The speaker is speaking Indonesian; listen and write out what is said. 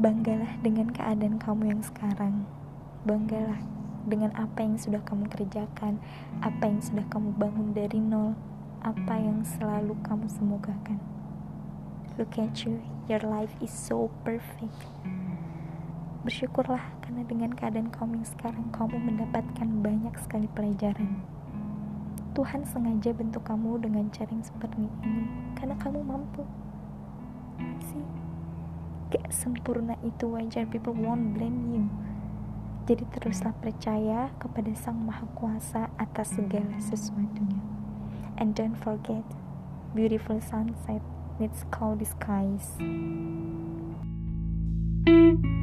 Banggalah dengan keadaan kamu yang sekarang. Banggalah dengan apa yang sudah kamu kerjakan, apa yang sudah kamu bangun dari nol, apa yang selalu kamu semogakan. Look at you, your life is so perfect. Bersyukurlah karena dengan keadaan kamu yang sekarang kamu mendapatkan banyak sekali pelajaran. Tuhan sengaja bentuk kamu dengan cara yang seperti ini karena kamu mampu. Sih, gak sempurna itu wajar people won't blame you. Jadi teruslah percaya kepada Sang Maha Kuasa atas segala sesuatunya. And don't forget, beautiful sunset needs cloudy skies. thank you